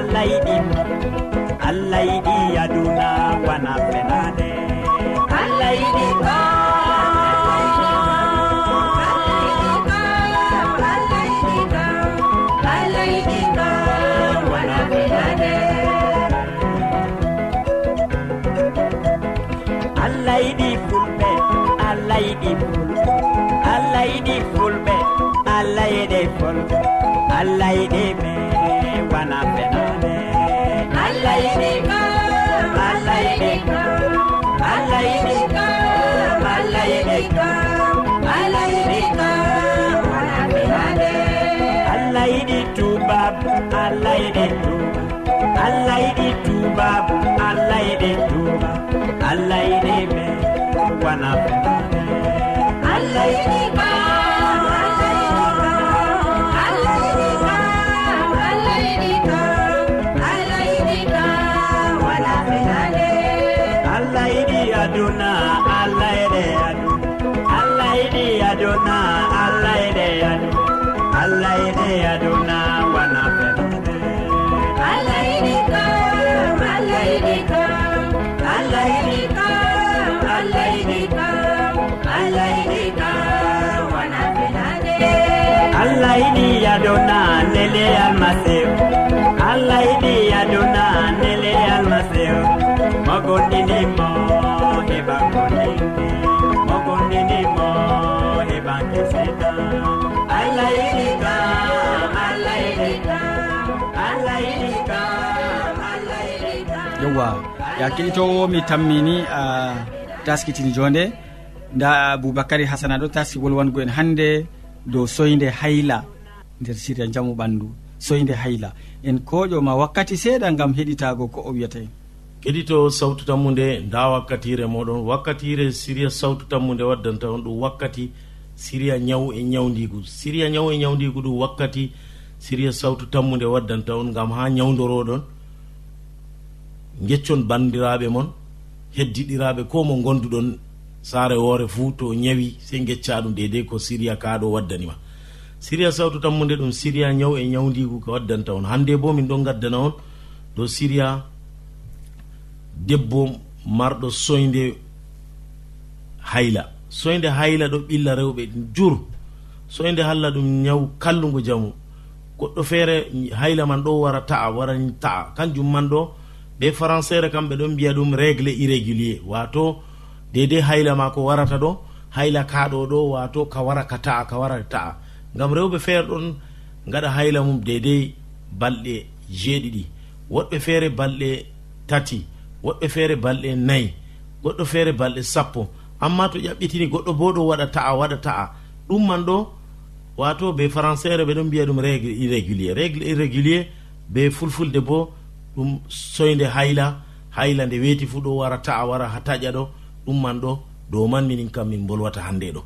allah yiɗi allah yiɗi aduna wana fenade. Allah yiɗi allah yiɗi fulɓe allah yiɗi fulɓe allah yiɗi fulɓe allah yiɗe fulɓe allah yiɗe men yiɗi kam allah yiɗi kam allah yiɗi kam allah yiɗi kam wanaminade allah yiɗi tubab allah yiɗi tuba allah yiɗi tubab allah yiɗi tuba allah yiɗi yidi ogonnenimo heɓanke setan allah yiɗi kam allah yiɗi kam allah yiɗi kam allah yiɗi kam yewwa ya keɗitowo mi tammini a taskitini jonde. Nda aboubacary hasana ɗo taski wolwango en hannde dow soyde hayla nder siria jamu ɓandu. Soyde hayla. En koƴoma wakkati seeɗa gam heɗitago ko o wiyata en keɗito sawtu tammude nda wakkatire moɗon. Wakkatire siriya sawtu tammude waddanta on ɗum wakkati siriya ñaw e ñawdigu siriya ñaw e ñawdigu ɗum wakkati siriya sawtu tammude waddanta on gam ha ñawdoroɗon geccon bandiraɓe moon heddiɗiraɓe ko mo gonduɗon saare woore fuu to ñawi sey gecca ɗum dedei ko siriya kaɗo waddanima siriya sawtu tammude ɗum siriya ñaw e ñawdigu ko waddanta on. Hande bo min ɗon gaddana on dow siriya debbo marɗo soyde hayla. Soyde hayla ɗo ɓilla rewɓe jur. Soyde halla ɗum ñaw kallugo jamu. Goɗɗo feere hayla man ɗo wara ta'a wara ta'a. Kanjum man ɗo ɓe françaire kamɓe ɗon mbiya ɗum régle irrégulier. Wato dedei hayla ma ko warata ɗo hayla kaɗo ɗo wato ka wara ka ta'a ka wara ta'a. Ngam rewɓe feere ɗon gaɗa hayla mum dedei balɗe jeeɗiɗi. Woɗɓe feere balɗe tati. woɗɗo feere balɗe nayi goɗɗo feere balɗe sappo. Amma to ƴaɓɓitini goɗɗo bo ɗo waɗa ta'a waɗa ta'a. Ɗum man ɗo wato be françaire ɓe ɗon mbiya ɗum régle irrégulier. Régle irrégulier be fulfulde bo ɗum soyde hayla hayla nde weeti fuu ɗo wara ta'a wara ha taƴa ɗo. Ɗum man ɗo dow man minin kam min bolwata hannde ɗo.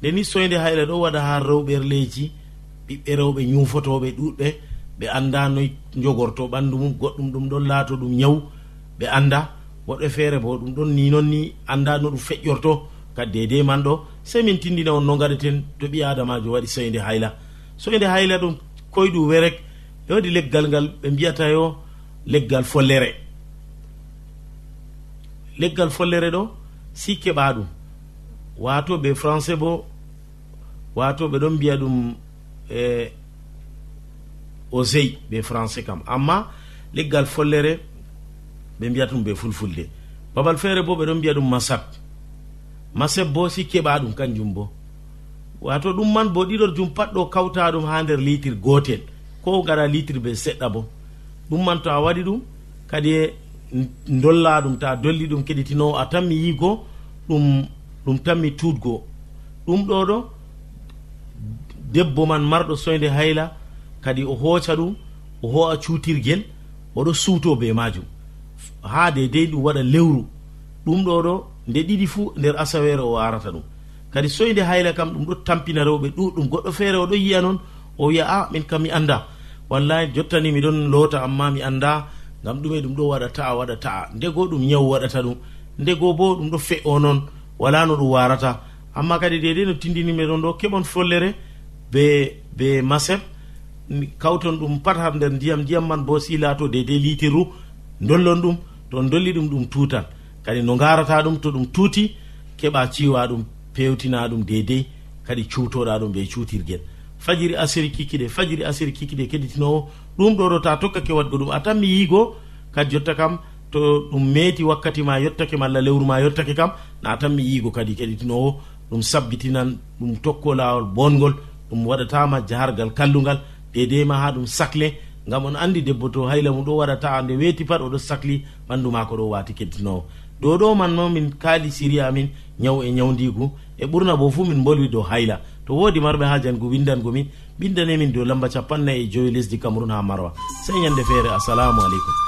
Nde ni soyde hayla ɗo waɗa ha rewɓerleji ɓiɓɓe rewɓe ñuufotoɓe ɗuɗɓe ɓe annda noy jogorto ɓanndu mum goɗɗum ɗum ɗon laato ɗum ñawu ɓe anda woɗɓe feere bo ɗum ɗon ni noon ni anda no ɗum feƴƴorto kadi dedei man ɗo sey min tindina on no gaɗeten to ɓi adamajo waɗi soyde hayla. Soyde hayla ɗum koyɗu werek e waɗi leggal ngal ɓe mbiyata yo leggal follere. Leggal follere ɗo si keɓa ɗum. Wato ɓe français bo wato ɓe ɗon mbiya ɗum e osey ɓe français kam. Amma leggal follere ɓe mbiyata ɗum ɓe fulfulde. Babal feere bo ɓe ɗon mbiya ɗum masab. Maseb bo si keɓa ɗum kanjum bo. Wato ɗum man bo ɗiɗor jum pat ɗo kawta ɗum ha nder litre gotel ko gara litre be seɗɗa bo. Ɗum man to a waɗi ɗum kadi e dolla ɗum ta dolli ɗum keɗitinowo a tanmi yigo ɗum ɗum tanmi tutgo ɗum ɗo ɗo debbo man marɗo soyde hayla kadi o hooca ɗum o ho'a cuutirguel oɗo suuto be majum ha dedei ɗum waɗa lewru. Ɗum ɗo ɗo nde ɗiɗi fuu nder asawere o arata ɗum. Kadi soyde hayla kam ɗum ɗo tampina rewɓe ɗuɗɗum. Goɗɗo feere oɗo yiya noon o wiya a ah, min kam mi annda. Wallahi jottani miɗon loota amma mi annda ngam ɗume ɗum ɗo waɗa ta'a waɗa ta'a ndego ɗum nyawu waɗata ɗum. Ndego bo ɗum ɗo fe'o noon wala no ɗum warata. Amma kadi dede no tindinimi ɗon ɗo keɓon follere be be maseb kawton ɗum pat har nder ndiyam ndiyam man bo si laato dede litiru dollon ɗum to dolli ɗum ɗum tuutan. Kadi no garata ɗum to ɗum tuuti keɓa ciwa ɗum pewtina ɗum deydey kadi cuutoɗa ɗum ɓe cuutirguel fajiri asiri kikiɗe fajiri asiri kikiɗe keɗitinowo ɗum ɗo ɗo ta tokkake waɗgo ɗum. A tan mi yiigo kadi jotta kam to ɗum meeti wakkati ma yettake malla lewru ma yettake kam na tan mi yiigo kadi keɗitinowo. Ɗum sabbitinan ɗum tokko lawol bongol ɗum waɗatama jahargal kallugal dedema ha ɗum sacle ngam on andi debbo to hayla mum ɗo waɗa ta'a nde weeti pat oɗo sahli ɓandu maako ɗo wati keddinowo dow ɗo man noon min kaali siri amin ñaw e ñawdigu e ɓurna bo fuu min bolwi dow hayla. To woodi marɓe ha jangu windangu min ɓindanemin dow lamba capannay e joyi lesdi cameron ha marwa. Sey ñande feere assalamu aleykum.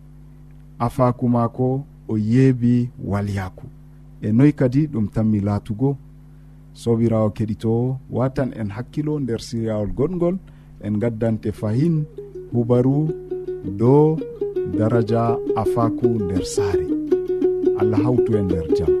afaku maako o yeebi walyaku e noyi kadi ɗum tanmi laatugo sobirawo keɗito watan en hakkilo nder siryawol goɗgol en gaddante fahin hubaru dow daraja afaku nder saare. Allah hawtu e nder jam.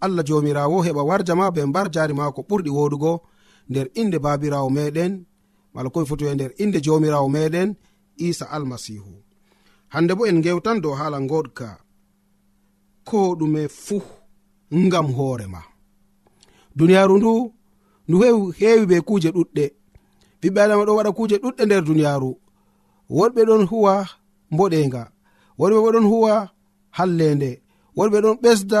allah jomirawo heɓa warja ma be mbar jari mako ɓurɗi wodugo nder inde babirawo meɗen mala koye foto e nder inde jomirawo meɗen isa almasihu. Hande bo en gewtan dow hala goɗka ko ɗume fuu ngam hoorema duniyaru ndu ndu heewi be kuuje ɗuɗɗe. Ɓiɓɓe adama ɗo waɗa kuuje ɗuɗɗe nder duniyaru. Woɗɓe ɗon huwa mboɗenga woɗɓe bo ɗon huwa hallende woɗɓe ɗon ɓesda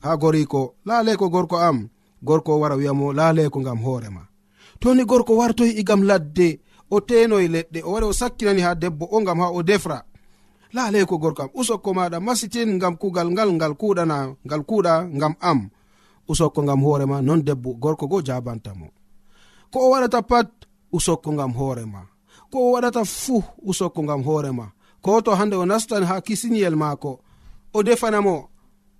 ha goriko laale ko gorko am gorko wara wiyamo laale ko ngam hoorema toni gorko wartoy e igam ladde o tenoye leɗɗe o wari o sakkinani ha debbo o gam ha o defra. Laale ko gorko am usokko maɗa masitin gam kugal ngal ngal kuɗana ngal kuɗa gam am. Usokko gam hoorema non debbo gorko go jabantamo ko o waɗata pat usokko gam hoorema ko o waɗata fuu usokko gam hoorema ko to hande o nastan ha kisiniyel maako o defanamo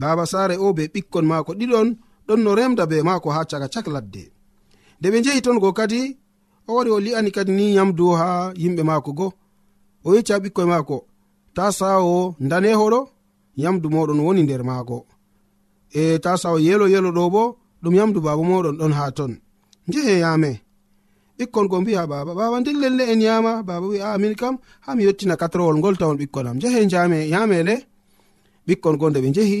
baba saare o be ɓikkon maako ɗiɗon ɗon no remda be maako ha caka cak ladde. Nde ɓe njehi ton go kadi o wari o li'ani kadi ni yamdu ha yimɓe maako go. O yecca ɓikkoye maako ta sawo ndanehoɗo yamdu moɗon woni nder maako e ta sawo yelo yelo ɗo bo ɗum yamdu baba moɗon ɗon ha ton. Njehe yame ɓikkon go mbiha baba baba nden lelle en yama baba wi a min kam ha mi yettina katrowol ngol tawon ɓikkon am. Njehe jame yamele ɓikkon go nde ɓe njehi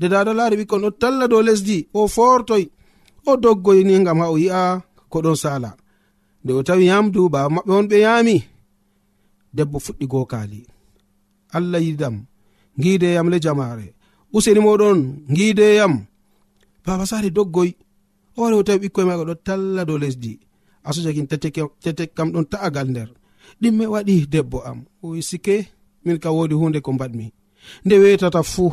de dada laari ɓikkon ɗo talla dow lesdi o fortoy o doggoyni gam ha o yi'a ko ɗon sala nde o tawi yamdu baba maɓɓe on ɓe yaami debbo fuɗɗi gokali allah yidam gideyam le jamare useni moɗon gideyam baba sare doggoy o wari o tawi ɓikkoye maga ɗo talla dow lesdi. Asojakin tetek kam ɗon ta'agal nder. Ɗimme waɗi debbo am. O sike min ka wodi hunde ko mbaɗmi. Nde wetata fuu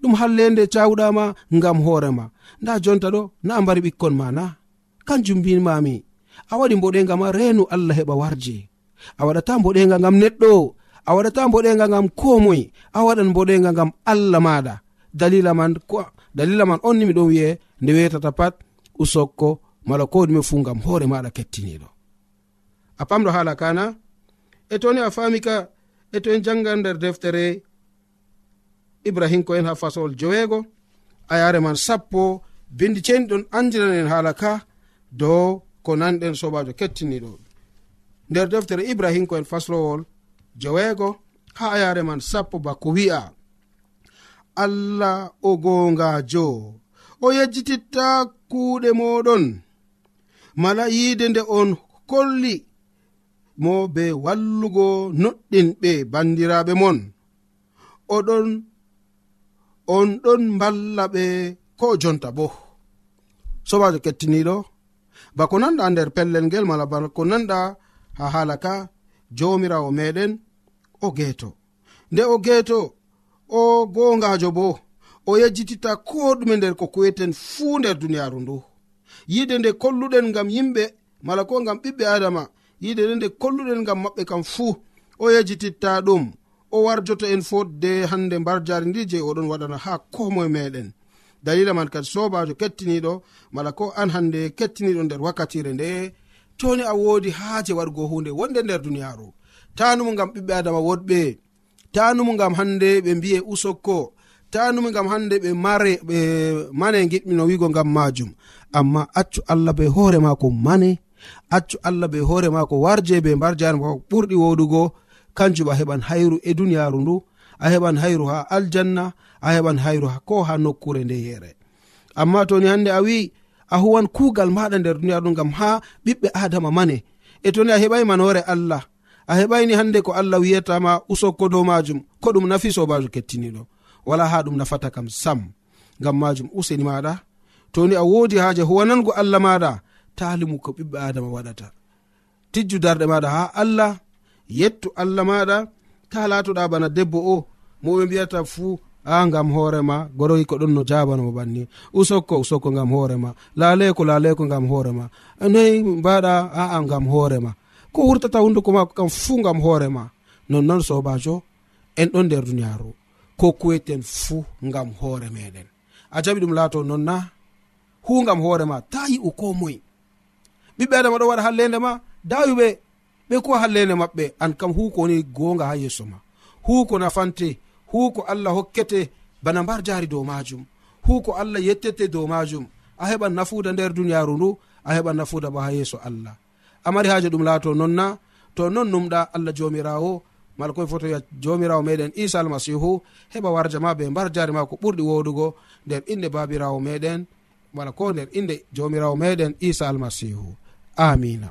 ɗum hallende jawɗama ngam hoorema nda jonta ɗo na mbari ɓikkon ma na kanjum mbimami a waɗi mboɗenga ma reenu allah heɓa warje. A waɗata mboɗenga ngam neɗɗo a waɗata mboɗenga ngam komoy a waɗan mboɗenga ngam allah maɗa. Dalila man dalila man on ni miɗon wi'e nde wetata pat usokko mala ko ɗume fu ngam hoore maɗa kettiniɗo. A pamɗo hala kana e toni a fami ka e to en janga nder deftere ibrahim ko en ha fasowol joweego. A yare man sappo bindi ceni ceniɗon andiranen haala ka dow ko nanɗen sobajo kettiniɗo nder deftere ibrahim ko en faslowol joweego ha a yare man sappo bako wi'a. Allah o gongajo o yejjititta kuuɗe moɗon mala yiide nde on kolli mo be wallugo noɗɗinɓe bandiraɓe mon. Oɗon on ɗon mballa ɓe ko jonta bo. Sobajo kettiniɗo bako nanɗa nder pellel ngel mala bako nanɗa ha hala ka jomirawo meɗen o geeto nde o geeto o gongajo bo o yejjititta ko ɗume nder ko kuweten fuu nder duniyaru ndu. Yide nde kolluɗen ngam yimɓe mala ko ngam ɓiɓɓe adama yide nde nde kolluɗen ngam maɓɓe kam fuu o yejjititta ɗum. o warjoto en fotde hande mbar jari ndi je oɗon waɗana ha komoye meɗen. Dalila man kadi sobajo kettiniɗo mala ko an hande kettiniɗo nder wakkatire nde toni a wodi haaje waɗgo hunde wonde nder duniyaru. Tanumu gam ɓiɓɓe adama woɗɓe tanumu gam hande ɓe mbiye usokko tanumo gam hande ɓe mare ɓe mane giɗmino wigo gam majum. Amma accu allah be hoore mako mane accu allah be hoore mako warje be mbar jari mako ɓurɗi woɗugo kanjum a heɓan hayru e duniyaru ndu a heɓan hayru ha aljanna a heɓan hayru ko ha nokkure nde yere amma toni hande a wi'i a huwan kuugal maɗa nder duniyaru ndu ngam ha ɓiɓɓe adama mane. E toni a heɓai manore allah a heɓaini hande ko allah wiyatama usokko dow majum ko ɗum nafi sobajo kettiniɗo wala ha ɗum nafata kam sam ngam majum useni maɗa toni a wodi haaje huwanango allah maɗa talimu ko ɓiɓɓe adama waɗata. Tijju darɗe maɗa ha allah yettu allah maɗa ta latoɗa bana debbo o. Moɓe mbiyata fuu a gam hoorema goroyi ko ɗon no jabanamo banni. Usokko usokko gam hoorema laleko laleko gam hoorema noyi mbaɗa aa gam hoorema ko wurtata hunduko mako kam fuu gam hoorema nonnoon sobajo en ɗon nder duniyaru. Ko kuweten fuu gam hoore meɗen. A jaɓi ɗum laato nonna hu gam hoorema ta yi'u ko moye ɓiɓɓe adama ɗo waɗa hallende ma dawiɓe ɓe ko hallende maɓɓe an kam huko woni gonga ha yeeso ma. Huko nafante huko allah hokkete bana mbar jaari dow majum huko allah yettete dow majum a heɓan nafuda nder duniyaru ndu a heɓan nafuda bo ha yeeso allah. Amari haji ɗum laato nonna to non numɗa allah jomirawo mala koye foto wiya jomirawo meɗen isa almasihu heɓa warja ma be mbar jaari ma ko ɓurɗi wodugo nder inde babirawo meɗen wala ko nder inde jomirawo meɗen isa almasihu amina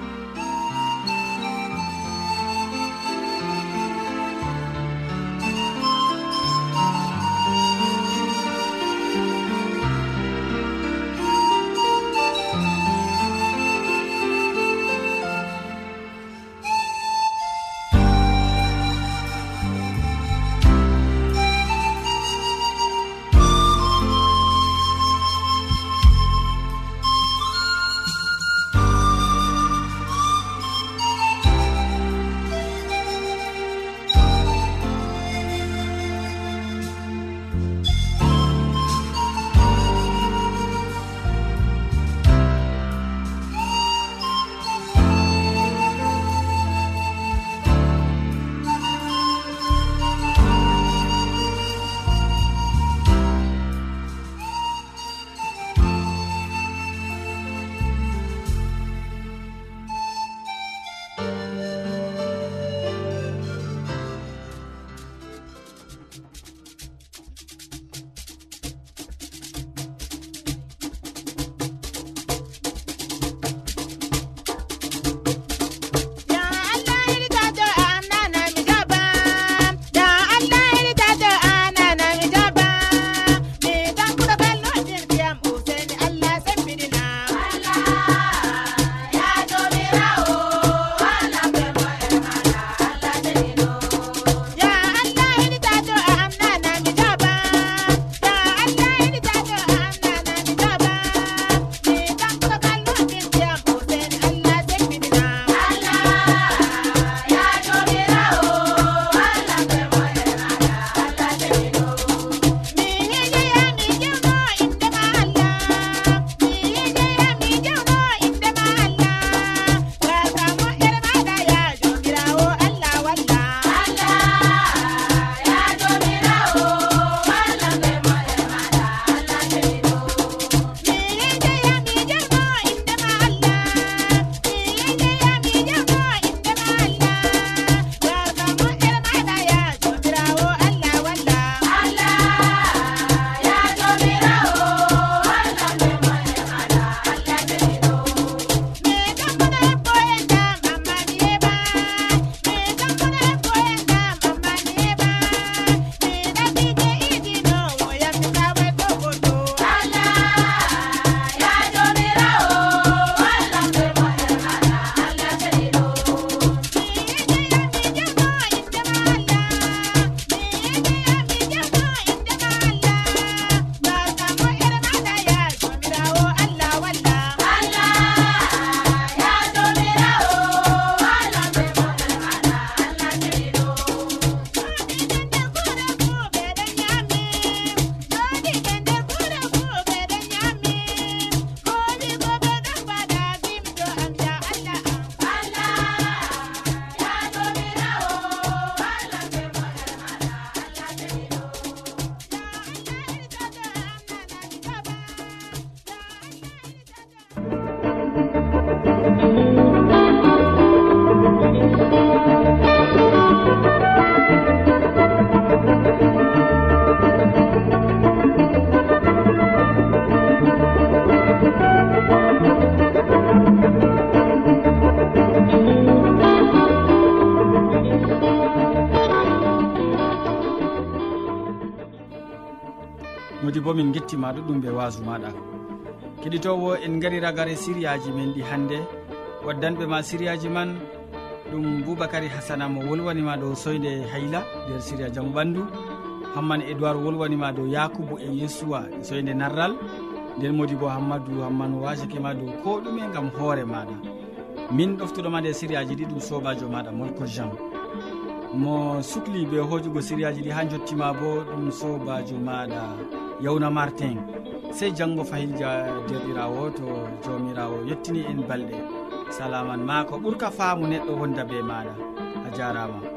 ketti maɗa ɗum ɓe wasu maɗa. Keɗitowo en gari ragare siriyaji men ɗi hannde waddanɓe ma siriyaji man ɗum boubacary hasana mo wolwanima dow soyde hayla nder siria jaamu ɓandu. Hamman edoird wolwanima dow yakubu e yesuwa e soyde narral. Nden modi bo hammadou hamman wasakema dow ko ɗume gam hoore maɗa. Min ɗoftuɗoma nde sériyaji ɗi ɗum sobajo maɗa molko jean mo sukli ɓe hojugo sériyaji ɗi ha jottima bo ɗum sobajo maɗa. yawna martin. Sey janngo fayilja derɗirawo to jawmirawo yettini en balɗe. Salaman ma ko ɓurka faamu neɗɗo wonda be maɗa. A jarama.